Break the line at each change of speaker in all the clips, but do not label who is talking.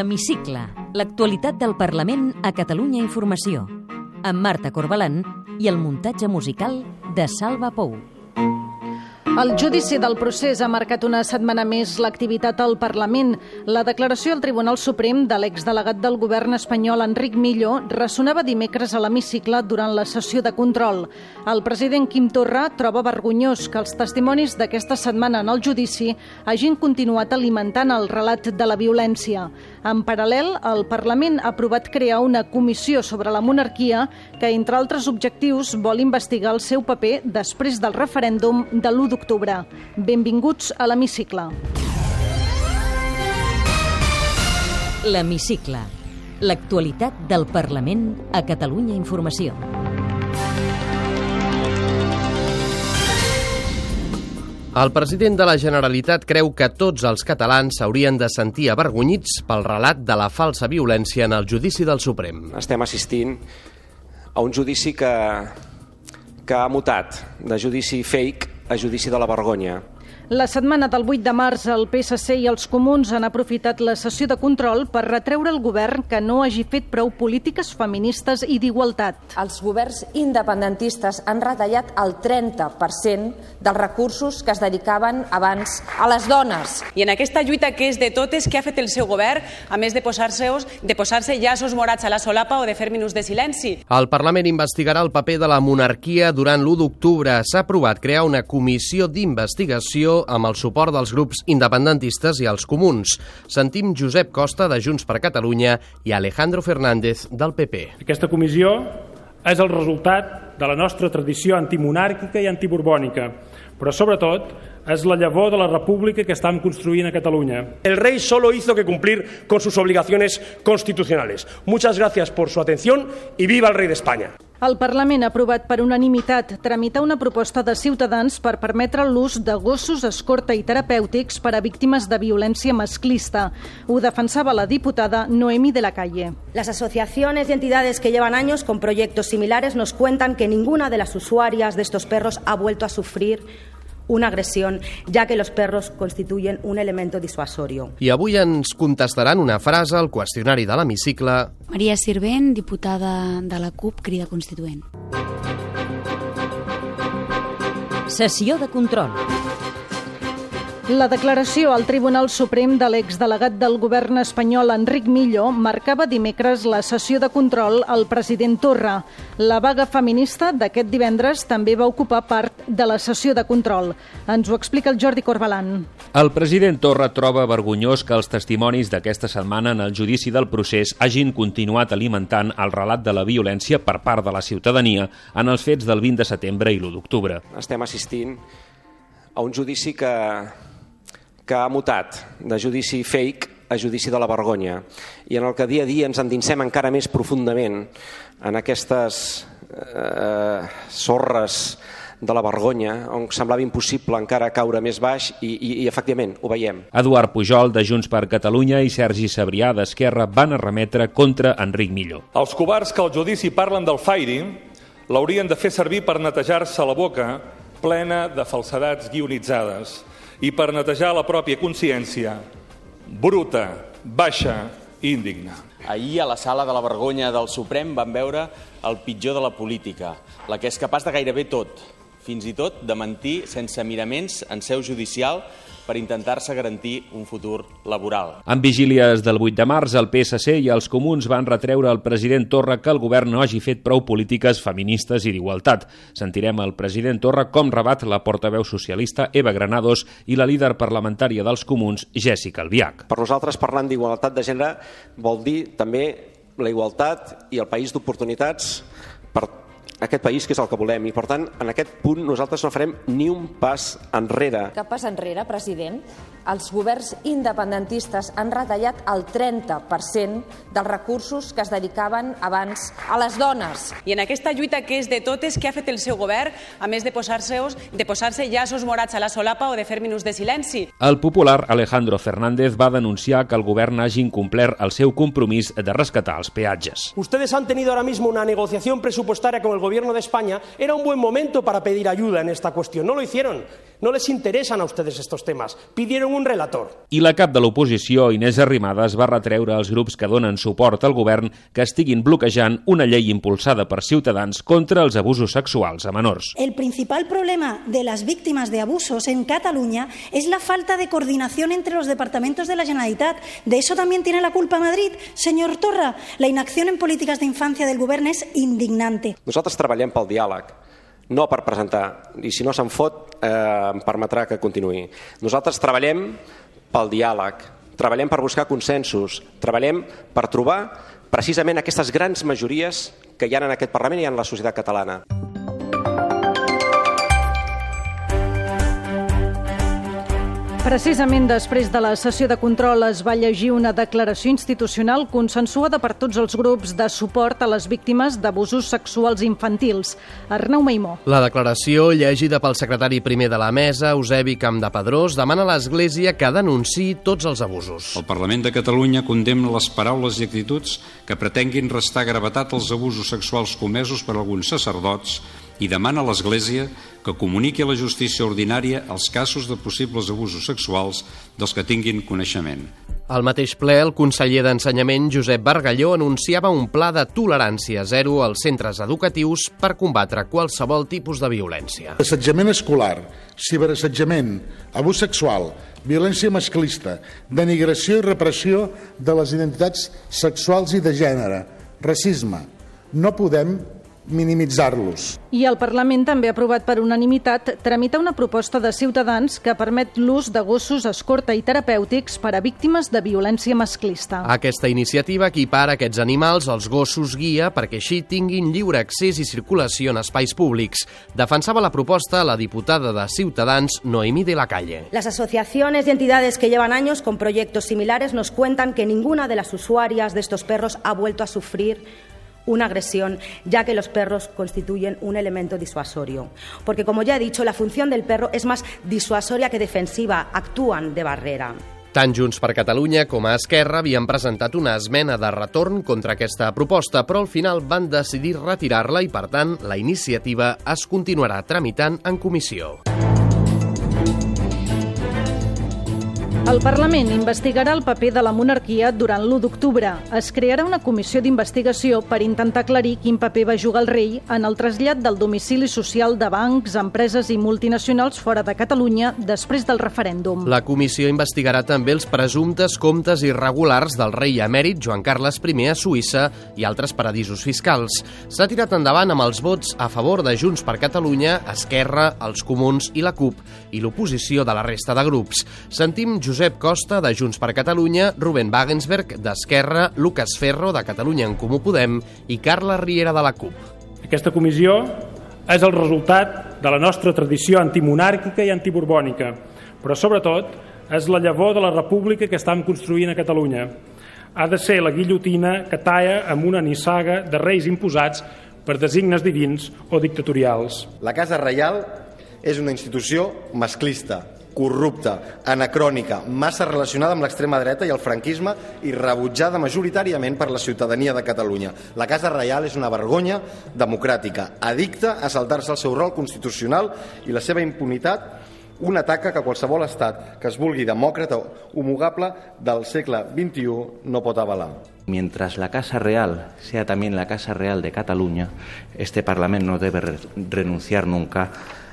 L'Hemicicle, l'actualitat del Parlament a Catalunya Informació, amb Marta Corbalan i el muntatge musical de Salva Pou.
El judici del procés ha marcat una setmana més l'activitat al Parlament. La declaració al Tribunal Suprem de l'exdelegat del govern espanyol Enric Millo ressonava dimecres a l'hemicicle durant la sessió de control. El president Quim Torra troba vergonyós que els testimonis d'aquesta setmana en el judici hagin continuat alimentant el relat de la violència. En paral·lel, el Parlament ha aprovat crear una comissió sobre la monarquia que, entre altres objectius, vol investigar el seu paper després del referèndum de l'1 d'octubre. Benvinguts a l'Hemicicle.
L'Hemicicle, l'actualitat del Parlament a Catalunya Informació.
El president de la Generalitat creu que tots els catalans s'haurien de sentir avergonyits pel relat de la falsa violència en el judici del Suprem.
Estem assistint a un judici que, que ha mutat de judici fake a judici de la vergonya.
La setmana del 8 de març, el PSC i els comuns han aprofitat la sessió de control per retreure al govern que no hagi fet prou polítiques feministes i d'igualtat.
Els governs independentistes han retallat el 30% dels recursos que es dedicaven abans a les dones.
I en aquesta lluita que és de totes, què ha fet el seu govern, a més de posar-se de posar llaços morats a la solapa o de fer minuts de silenci?
El Parlament investigarà el paper de la monarquia durant l'1 d'octubre. S'ha aprovat crear una comissió d'investigació amb el suport dels grups independentistes i els comuns. Sentim Josep Costa, de Junts per Catalunya, i Alejandro Fernández, del PP.
Aquesta comissió és el resultat de la nostra tradició antimonàrquica i antiborbònica, però sobretot és la llavor de la república que estem construint a Catalunya.
El rey solo hizo que cumplir con sus obligaciones constitucionales. Muchas gracias por su atención y viva el rey de España.
El Parlament ha aprovat per unanimitat tramitar una proposta de Ciutadans per permetre l'ús de gossos escorta i terapèutics per a víctimes de violència masclista. Ho defensava la diputada Noemi de la Calle.
Las asociaciones y entidades que llevan años con proyectos similares nos cuentan que ninguna de las usuarias de estos perros ha vuelto a sufrir una agresión, ya que los perros constituyen un elemento disuasorio.
I avui ens contestaran una frase al qüestionari de l'hemicicle.
Maria Sirvent, diputada de la CUP, crida constituent.
Sessió de control.
La declaració al Tribunal Suprem de l'exdelegat del govern espanyol Enric Millo marcava dimecres la sessió de control al president Torra. La vaga feminista d'aquest divendres també va ocupar part de la sessió de control. Ens ho explica el Jordi Corbalan.
El president Torra troba vergonyós que els testimonis d'aquesta setmana en el judici del procés hagin continuat alimentant el relat de la violència per part de la ciutadania en els fets del 20 de setembre i l'1 d'octubre.
Estem assistint a un judici que que ha mutat de judici fake a judici de la vergonya i en el que dia a dia ens endinsem encara més profundament en aquestes eh, sorres de la vergonya, on semblava impossible encara caure més baix i, i, i efectivament ho veiem.
Eduard Pujol, de Junts per Catalunya, i Sergi Sabrià, d'Esquerra, van arremetre contra Enric Milló.
Els covards que al judici parlen del Fairi l'haurien de fer servir per netejar-se la boca plena de falsedats guionitzades i per netejar la pròpia consciència bruta, baixa i indigna.
Ahir a la sala de la vergonya del Suprem van veure el pitjor de la política, la que és capaç de gairebé tot, fins i tot de mentir sense miraments en seu judicial per intentar-se garantir un futur laboral.
En vigílies del 8 de març, el PSC i els comuns van retreure al president Torra que el govern no hagi fet prou polítiques feministes i d'igualtat. Sentirem el president Torra com rebat la portaveu socialista Eva Granados i la líder parlamentària dels comuns, Jessica Albiach.
Per nosaltres, parlant d'igualtat de gènere vol dir també la igualtat i el país d'oportunitats per aquest país que és el que volem i per tant en aquest punt nosaltres no farem ni un pas enrere.
Cap pas enrere, president? Els governs independentistes han retallat el 30% dels recursos que es dedicaven abans a les dones.
I en aquesta lluita que és de totes, què ha fet el seu govern, a més de posar-se de posar llaços morats a la solapa o de fer minuts de silenci?
El popular Alejandro Fernández va denunciar que el govern hagi incomplert el seu compromís de rescatar els peatges.
Ustedes han tenido ahora mismo una negociación presupuestaria con el gobierno de España. Era un buen momento para pedir ayuda en esta cuestión. No lo hicieron. No les interesan a ustedes estos temas. Pidieron un relator.
I la cap de l'oposició, Inés Arrimadas, va retreure als grups que donen suport al govern que estiguin bloquejant una llei impulsada per Ciutadans contra els abusos sexuals a menors.
El principal problema de las víctimas de abusos en Cataluña es la falta de coordinación entre los departamentos de la Generalitat. De eso también tiene la culpa Madrid. Señor Torra, la inacción en políticas de infancia del govern és indignante.
Nosaltres treballem pel diàleg, no per presentar, i si no se'n fot eh, em permetrà que continuï. Nosaltres treballem pel diàleg, treballem per buscar consensos, treballem per trobar precisament aquestes grans majories que hi ha en aquest Parlament i en la societat catalana.
Precisament després de la sessió de control es va llegir una declaració institucional consensuada per tots els grups de suport a les víctimes d'abusos sexuals infantils. Arnau Maimó.
La declaració, llegida pel secretari primer de la mesa, Eusebi Campdepadrós, demana a l'Església que denunciï tots els abusos.
El Parlament de Catalunya condemna les paraules i actituds que pretenguin restar gravetat als abusos sexuals comesos per alguns sacerdots i demana a l'Església que comuniqui a la justícia ordinària els casos de possibles abusos sexuals dels que tinguin coneixement.
Al mateix ple, el conseller d'Ensenyament, Josep Bargalló, anunciava un pla de tolerància zero als centres educatius per combatre qualsevol tipus de violència.
Assetjament escolar, ciberassetjament, abús sexual, violència masclista, denigració i repressió de les identitats sexuals i de gènere, racisme. No podem minimitzar-los.
I el Parlament també ha aprovat per unanimitat tramitar una proposta de Ciutadans que permet l'ús de gossos escorta i terapèutics per a víctimes de violència masclista.
Aquesta iniciativa equipara aquests animals als gossos guia perquè així tinguin lliure accés i circulació en espais públics. Defensava la proposta la diputada de Ciutadans, Noemí de la Calle.
Las asociaciones y entidades que llevan años con proyectos similares nos cuentan que ninguna de las usuarias de estos perros ha vuelto a sufrir una agresión, ya que los perros constituyen un elemento disuasorio. Porque, como ya he dicho, la función del perro es más disuasoria que defensiva, actúan de barrera.
Tant Junts per Catalunya com a Esquerra havien presentat una esmena de retorn contra aquesta proposta, però al final van decidir retirar-la i, per tant, la iniciativa es continuarà tramitant en comissió.
El Parlament investigarà el paper de la monarquia durant l'1 d'octubre. Es crearà una comissió d'investigació per intentar aclarir quin paper va jugar el rei en el trasllat del domicili social de bancs, empreses i multinacionals fora de Catalunya després del referèndum.
La comissió investigarà també els presumptes comptes irregulars del rei emèrit Joan Carles I a Suïssa i altres paradisos fiscals. S'ha tirat endavant amb els vots a favor de Junts per Catalunya, Esquerra, els Comuns i la CUP i l'oposició de la resta de grups. Sentim Josep Costa, de Junts per Catalunya, Rubén Wagensberg, d'Esquerra, Lucas Ferro, de Catalunya en Comú Podem i Carla Riera, de la CUP.
Aquesta comissió és el resultat de la nostra tradició antimonàrquica i antiborbònica, però sobretot és la llavor de la república que estem construint a Catalunya. Ha de ser la guillotina que talla amb una nissaga de reis imposats per designes divins o dictatorials.
La Casa Reial és una institució masclista, corrupta, anacrònica, massa relacionada amb l'extrema dreta i el franquisme i rebutjada majoritàriament per la ciutadania de Catalunya. La Casa Reial és una vergonya democràtica, addicta a saltar-se el seu rol constitucional i la seva impunitat una taca que qualsevol estat que es vulgui demòcrata o homogable del segle XXI no pot avalar.
Mientras la Casa Real sea también la Casa Real de Cataluña, este Parlamento no debe renunciar nunca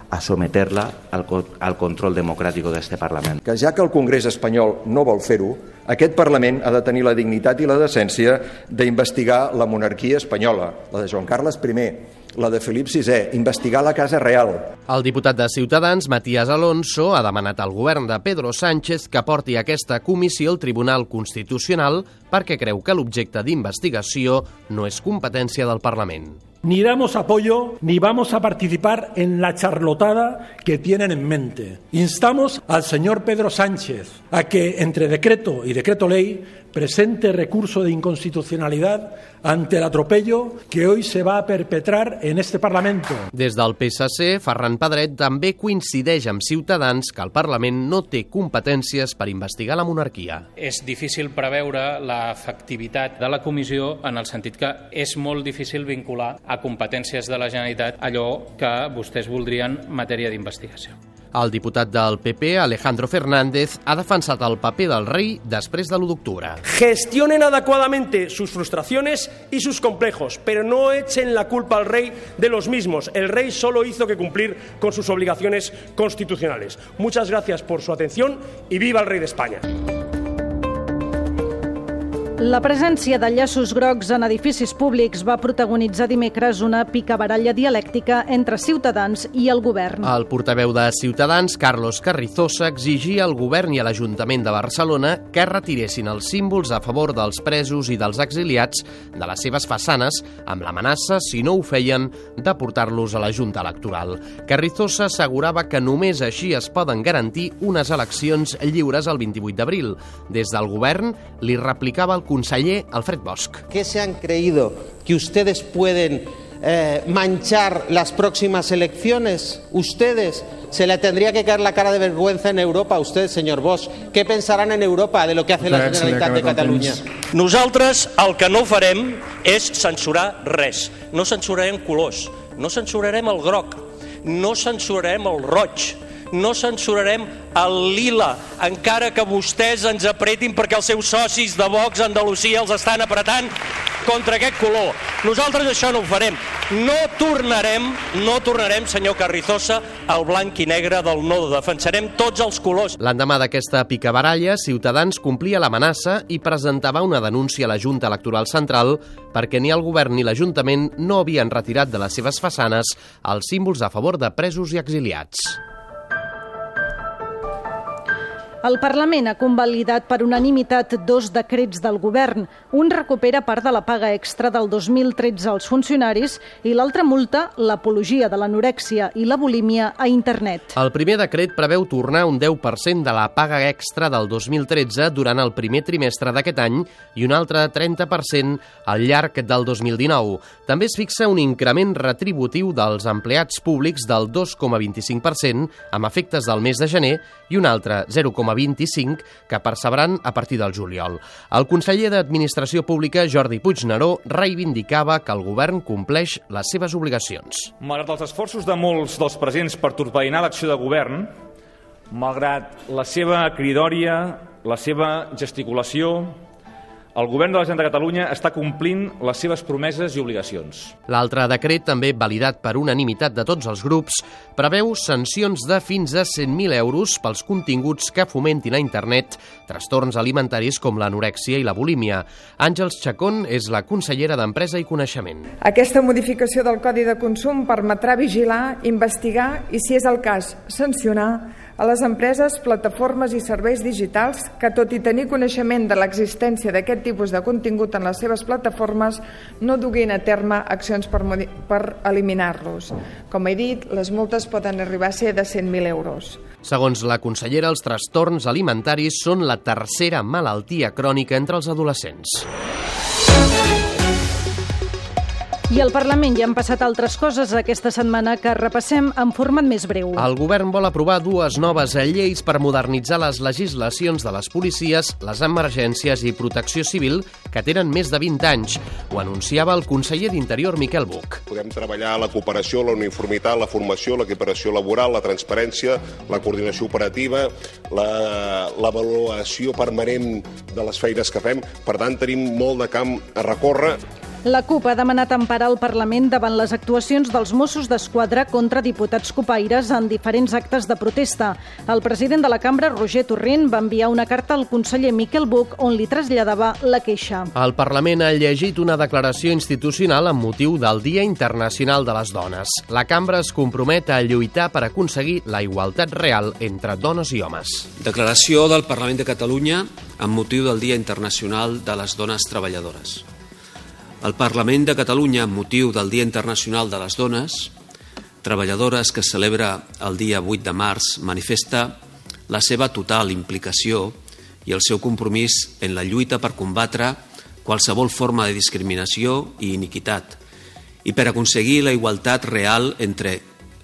a someterla al, al control democràtic d'aquest Parlament.
Que ja que el Congrés espanyol no vol fer-ho, aquest Parlament ha de tenir la dignitat i la decència d'investigar la monarquia espanyola, la de Joan Carles I, la de Felip VI, investigar la Casa Real.
El diputat de Ciutadans, Matías Alonso, ha demanat al govern de Pedro Sánchez que porti aquesta comissió al Tribunal Constitucional perquè creu que l'objecte d'investigació no és competència del Parlament.
Ni damos apoyo ni vamos a participar en la charlotada que tienen en mente. Instamos al señor Pedro Sánchez a que, entre decreto y decreto ley, presente recurso de inconstitucionalidad ante el atropello que hoy se va a perpetrar en este Parlamento.
Des del PSC, Ferran Pedret també coincideix amb Ciutadans que el Parlament no té competències per investigar la monarquia.
És difícil preveure l'efectivitat de la comissió en el sentit que és molt difícil vincular a competències de la Generalitat allò que vostès voldrien matèria d'investigació.
El diputat del PP, Alejandro Fernández, ha defensat el paper del rei després de l'1 d'octubre.
Gestionen adecuadamente sus frustraciones y sus complejos, pero no echen la culpa al rey de los mismos. El rey solo hizo que cumplir con sus obligaciones constitucionales. Muchas gracias por su atención y viva el rey de España.
La presència de llaços grocs en edificis públics va protagonitzar dimecres una picabaralla dialèctica entre Ciutadans i el govern.
El portaveu de Ciutadans, Carlos Carrizosa, exigia al govern i a l'Ajuntament de Barcelona que retiressin els símbols a favor dels presos i dels exiliats de les seves façanes amb l'amenaça, si no ho feien, de portar-los a la Junta Electoral. Carrizosa assegurava que només així es poden garantir unes eleccions lliures el 28 d'abril. Des del govern li replicava el conseller Alfred Bosch.
¿Qué se han creído? ¿Que ustedes pueden eh, manchar las próximas elecciones? ¿Ustedes? Se le tendría que caer la cara de vergüenza en Europa a usted, señor Bosch. ¿Qué pensarán en Europa de lo que hace la Generalitat de Catalunya?
Nosaltres el que no farem és censurar res. No censurarem colors, no censurarem el groc, no censurarem el roig, no censurarem el lila, encara que vostès ens apretin perquè els seus socis de Vox a Andalusia els estan apretant contra aquest color. Nosaltres això no ho farem. No tornarem, no tornarem, senyor Carrizosa, al blanc i negre del no. Defensarem tots els colors.
L'endemà d'aquesta picabaralla, Ciutadans complia l'amenaça i presentava una denúncia a la Junta Electoral Central perquè ni el govern ni l'Ajuntament no havien retirat de les seves façanes els símbols a favor de presos i exiliats.
El Parlament ha convalidat per unanimitat dos decrets del govern. Un recupera part de la paga extra del 2013 als funcionaris i l'altra multa l'apologia de l'anorèxia i la bulímia a internet.
El primer decret preveu tornar un 10% de la paga extra del 2013 durant el primer trimestre d'aquest any i un altre 30% al llarg del 2019. També es fixa un increment retributiu dels empleats públics del 2,25% amb efectes del mes de gener i un altre 0,25 que percebran a partir del juliol. El conseller d'Administració Pública, Jordi Puigneró, reivindicava que el govern compleix les seves obligacions.
Malgrat els esforços de molts dels presents per torpedinar l'acció de govern, malgrat la seva cridòria, la seva gesticulació, el govern de la Generalitat de Catalunya està complint les seves promeses i obligacions.
L'altre decret, també validat per unanimitat de tots els grups, preveu sancions de fins a 100.000 euros pels continguts que fomentin a internet trastorns alimentaris com l'anorèxia i la bulímia. Àngels Chacón és la consellera d'Empresa i Coneixement.
Aquesta modificació del Codi de Consum permetrà vigilar, investigar i, si és el cas, sancionar a les empreses, plataformes i serveis digitals que, tot i tenir coneixement de l'existència d'aquest tipus de contingut en les seves plataformes, no duguin a terme accions per, per eliminar-los. Com he dit, les multes poden arribar a ser de 100.000 euros.
Segons la consellera, els trastorns alimentaris són la tercera malaltia crònica entre els adolescents.
I al Parlament ja han passat altres coses aquesta setmana que repassem en format més breu.
El govern vol aprovar dues noves lleis per modernitzar les legislacions de les policies, les emergències i protecció civil que tenen més de 20 anys. Ho anunciava el conseller d'Interior, Miquel Buch.
Podem treballar la cooperació, la uniformitat, la formació, l'equiparació laboral, la transparència, la coordinació operativa, l'avaluació la, permanent de les feines que fem. Per tant, tenim molt de camp a recórrer.
La CUP ha demanat emparar el Parlament davant les actuacions dels Mossos d'Esquadra contra diputats copaires en diferents actes de protesta. El president de la cambra, Roger Torrent, va enviar una carta al conseller Miquel Buch on li traslladava la queixa.
El Parlament ha llegit una declaració institucional amb motiu del Dia Internacional de les Dones. La cambra es compromet a lluitar per aconseguir la igualtat real entre dones i homes.
Declaració del Parlament de Catalunya amb motiu del Dia Internacional de les Dones Treballadores. El Parlament de Catalunya, amb motiu del Dia Internacional de les Dones, treballadores que celebra el dia 8 de març, manifesta la seva total implicació i el seu compromís en la lluita per combatre qualsevol forma de discriminació i iniquitat i per aconseguir la igualtat real entre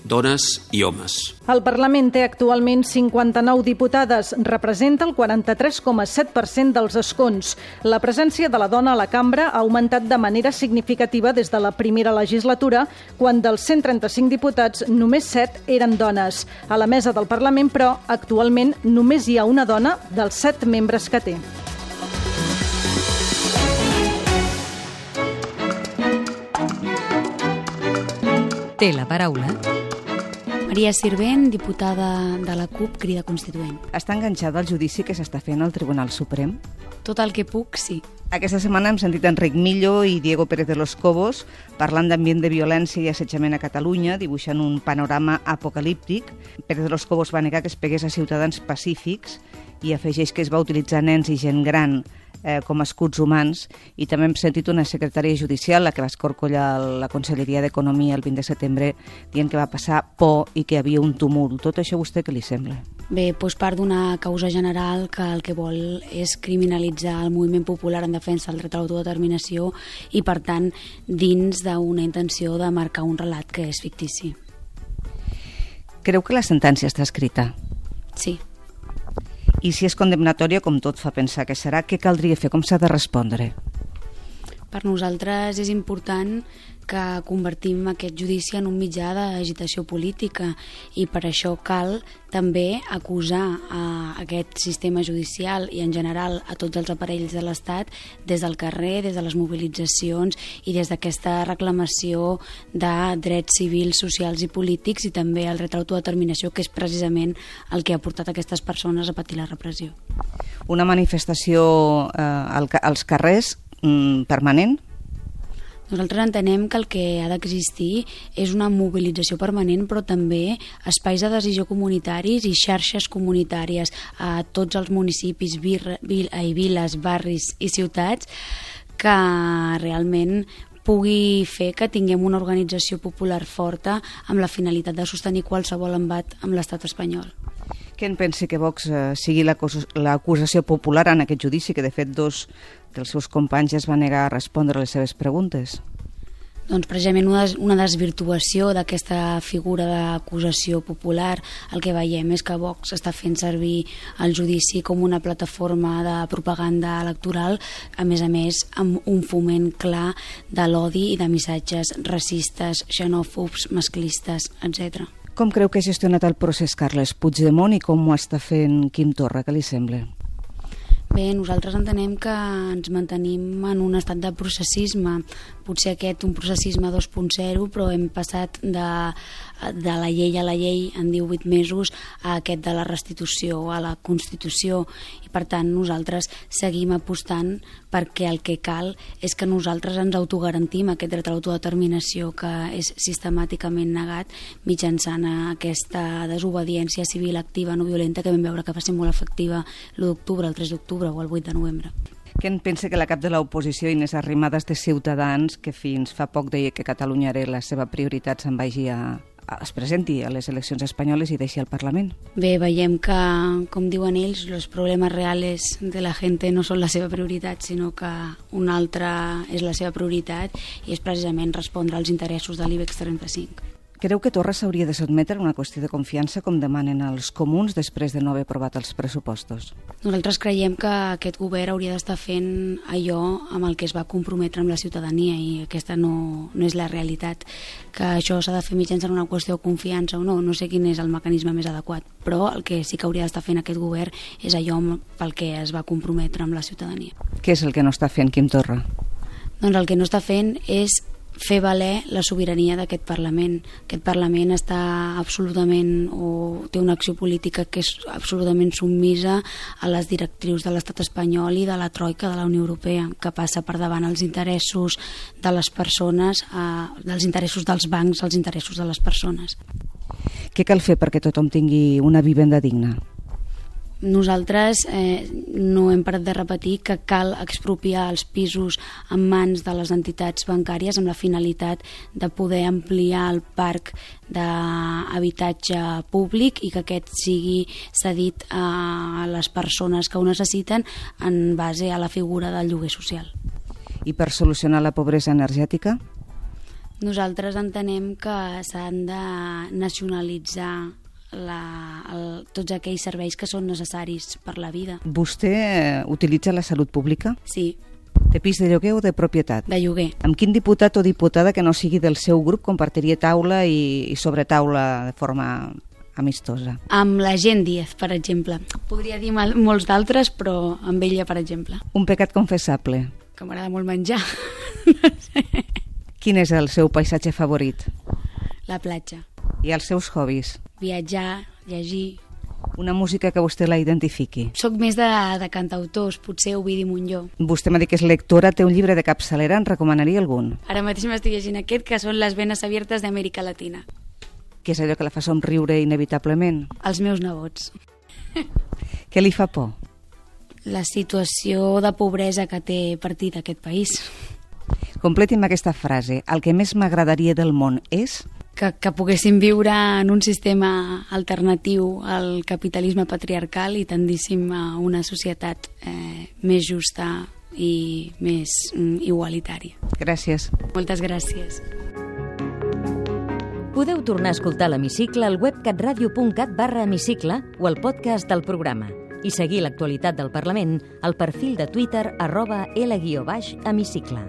dones i homes.
El Parlament té actualment 59 diputades, representa el 43,7% dels escons. La presència de la dona a la cambra ha augmentat de manera significativa des de la primera legislatura, quan dels 135 diputats només 7 eren dones. A la mesa del Parlament, però, actualment només hi ha una dona dels 7 membres que té.
Té la paraula Maria Sirvent, diputada de la CUP, crida constituent.
Està enganxada al judici que s'està fent al Tribunal Suprem?
Tot el que puc, sí.
Aquesta setmana hem sentit Enric Millo i Diego Pérez de los Cobos parlant d'ambient de violència i assetjament a Catalunya, dibuixant un panorama apocalíptic. Pérez de los Cobos va negar que es pegués a ciutadans pacífics i afegeix que es va utilitzar nens i gent gran eh, com a escuts humans i també hem sentit una secretària judicial, la que va escorcollar la Conselleria d'Economia el 20 de setembre, dient que va passar por i que hi havia un tumult. Tot això a vostè què li sembla?
Bé, doncs part d'una causa general que el que vol és criminalitzar el moviment popular en defensa del dret a l'autodeterminació i, per tant, dins d'una intenció de marcar un relat que és fictici.
Creu que la sentència està escrita?
Sí.
I si és condemnatòria, com tot fa pensar que serà, què caldria fer? Com s'ha de respondre?
Per nosaltres és important que convertim aquest judici en un mitjà d'agitació política i per això cal també acusar a aquest sistema judicial i en general a tots els aparells de l'Estat des del carrer, des de les mobilitzacions i des d'aquesta reclamació de drets civils, socials i polítics i també el dret a l'autodeterminació que és precisament el que ha portat aquestes persones a patir la repressió.
Una manifestació eh, als carrers mm, permanent?
Nosaltres entenem que el que ha d'existir és una mobilització permanent, però també espais de decisió comunitaris i xarxes comunitàries a tots els municipis, vir, vil, i viles, barris i ciutats que realment pugui fer que tinguem una organització popular forta amb la finalitat de sostenir qualsevol embat amb l'estat espanyol.
Què en pensi que Vox eh, sigui l'acusació popular en aquest judici, que de fet dos dels seus companys es van negar a respondre les seves preguntes?
Doncs precisament una, una desvirtuació d'aquesta figura d'acusació popular. El que veiem és que Vox està fent servir el judici com una plataforma de propaganda electoral, a més a més amb un foment clar de l'odi i de missatges racistes, xenòfobs, masclistes, etc.
Com creu que ha gestionat el procés Carles Puigdemont i com ho està fent Quim Torra? Què li sembla?
Bé, nosaltres entenem que ens mantenim en un estat de processisme, potser aquest un processisme 2.0, però hem passat de, de la llei a la llei en 18 mesos a aquest de la restitució, a la Constitució, i per tant nosaltres seguim apostant perquè el que cal és que nosaltres ens autogarantim aquest dret a l'autodeterminació que és sistemàticament negat mitjançant aquesta desobediència civil activa no violenta que vam veure que va ser molt efectiva l'1 d'octubre, el 3 d'octubre o el 8 de novembre.
Què en pensa que la cap de l'oposició, Inés Arrimadas de Ciutadans, que fins fa poc deia que Catalunya era la seva prioritat, se'n vagi a, es presenti a les eleccions espanyoles i deixi el Parlament.
Bé, veiem que, com diuen ells, els problemes reals de la gent no són la seva prioritat, sinó que una altra és la seva prioritat i és precisament respondre als interessos de l'IBEX 35.
Creu que Torra s'hauria de sotmetre a una qüestió de confiança com demanen els comuns després de no haver aprovat els pressupostos?
Nosaltres creiem que aquest govern hauria d'estar fent allò amb el que es va comprometre amb la ciutadania i aquesta no, no és la realitat. Que això s'ha de fer mitjançant una qüestió de confiança o no, no sé quin és el mecanisme més adequat, però el que sí que hauria d'estar fent aquest govern és allò pel que es va comprometre amb la ciutadania.
Què és el que no està fent Quim Torra?
Doncs el que no està fent és fer valer la sobirania d'aquest Parlament. Aquest Parlament està absolutament o té una acció política que és absolutament submisa a les directrius de l'estat espanyol i de la troika de la Unió Europea, que passa per davant els interessos de les persones, eh, dels interessos dels bancs, els interessos de les persones.
Què cal fer perquè tothom tingui una vivenda digna?
Nosaltres eh, no hem parat de repetir que cal expropiar els pisos en mans de les entitats bancàries amb la finalitat de poder ampliar el parc d'habitatge públic i que aquest sigui cedit a les persones que ho necessiten en base a la figura del lloguer social.
I per solucionar la pobresa energètica?
Nosaltres entenem que s'han de nacionalitzar la, el, tots aquells serveis que són necessaris per la vida.
Vostè eh, utilitza la salut pública?
Sí.
De pis de lloguer o de propietat?
De lloguer.
Amb quin diputat o diputada que no sigui del seu grup compartiria taula i, i sobretaula de forma amistosa?
Amb la gent Díaz, per exemple. Podria dir mal, molts d'altres, però amb ella, per exemple.
Un pecat confessable?
Que m'agrada molt menjar.
Quin és el seu paisatge favorit?
La platja.
I els seus hobbies?
Viatjar, llegir...
Una música que vostè la identifiqui.
Soc més de, de cantautors, potser Ovidi Montlló.
Vostè m'ha dit que és lectora, té un llibre de capçalera, en recomanaria algun?
Ara mateix m'estic llegint aquest, que són Les venes abiertes d'Amèrica Latina.
Què és allò que la fa somriure inevitablement?
Els meus nebots.
Què li fa por?
La situació de pobresa que té partit aquest país.
Completi'm aquesta frase. El que més m'agradaria del món és...
Que, que poguéssim viure en un sistema alternatiu al capitalisme patriarcal i tendíssim a una societat eh, més justa i més mm, igualitària.
Gràcies.
Moltes gràcies.
Podeu tornar a escoltar l'Hemicicle al web catradio.cat barra hemicicle o al podcast del programa i seguir l'actualitat del Parlament al perfil de Twitter arroba L-hemicicle.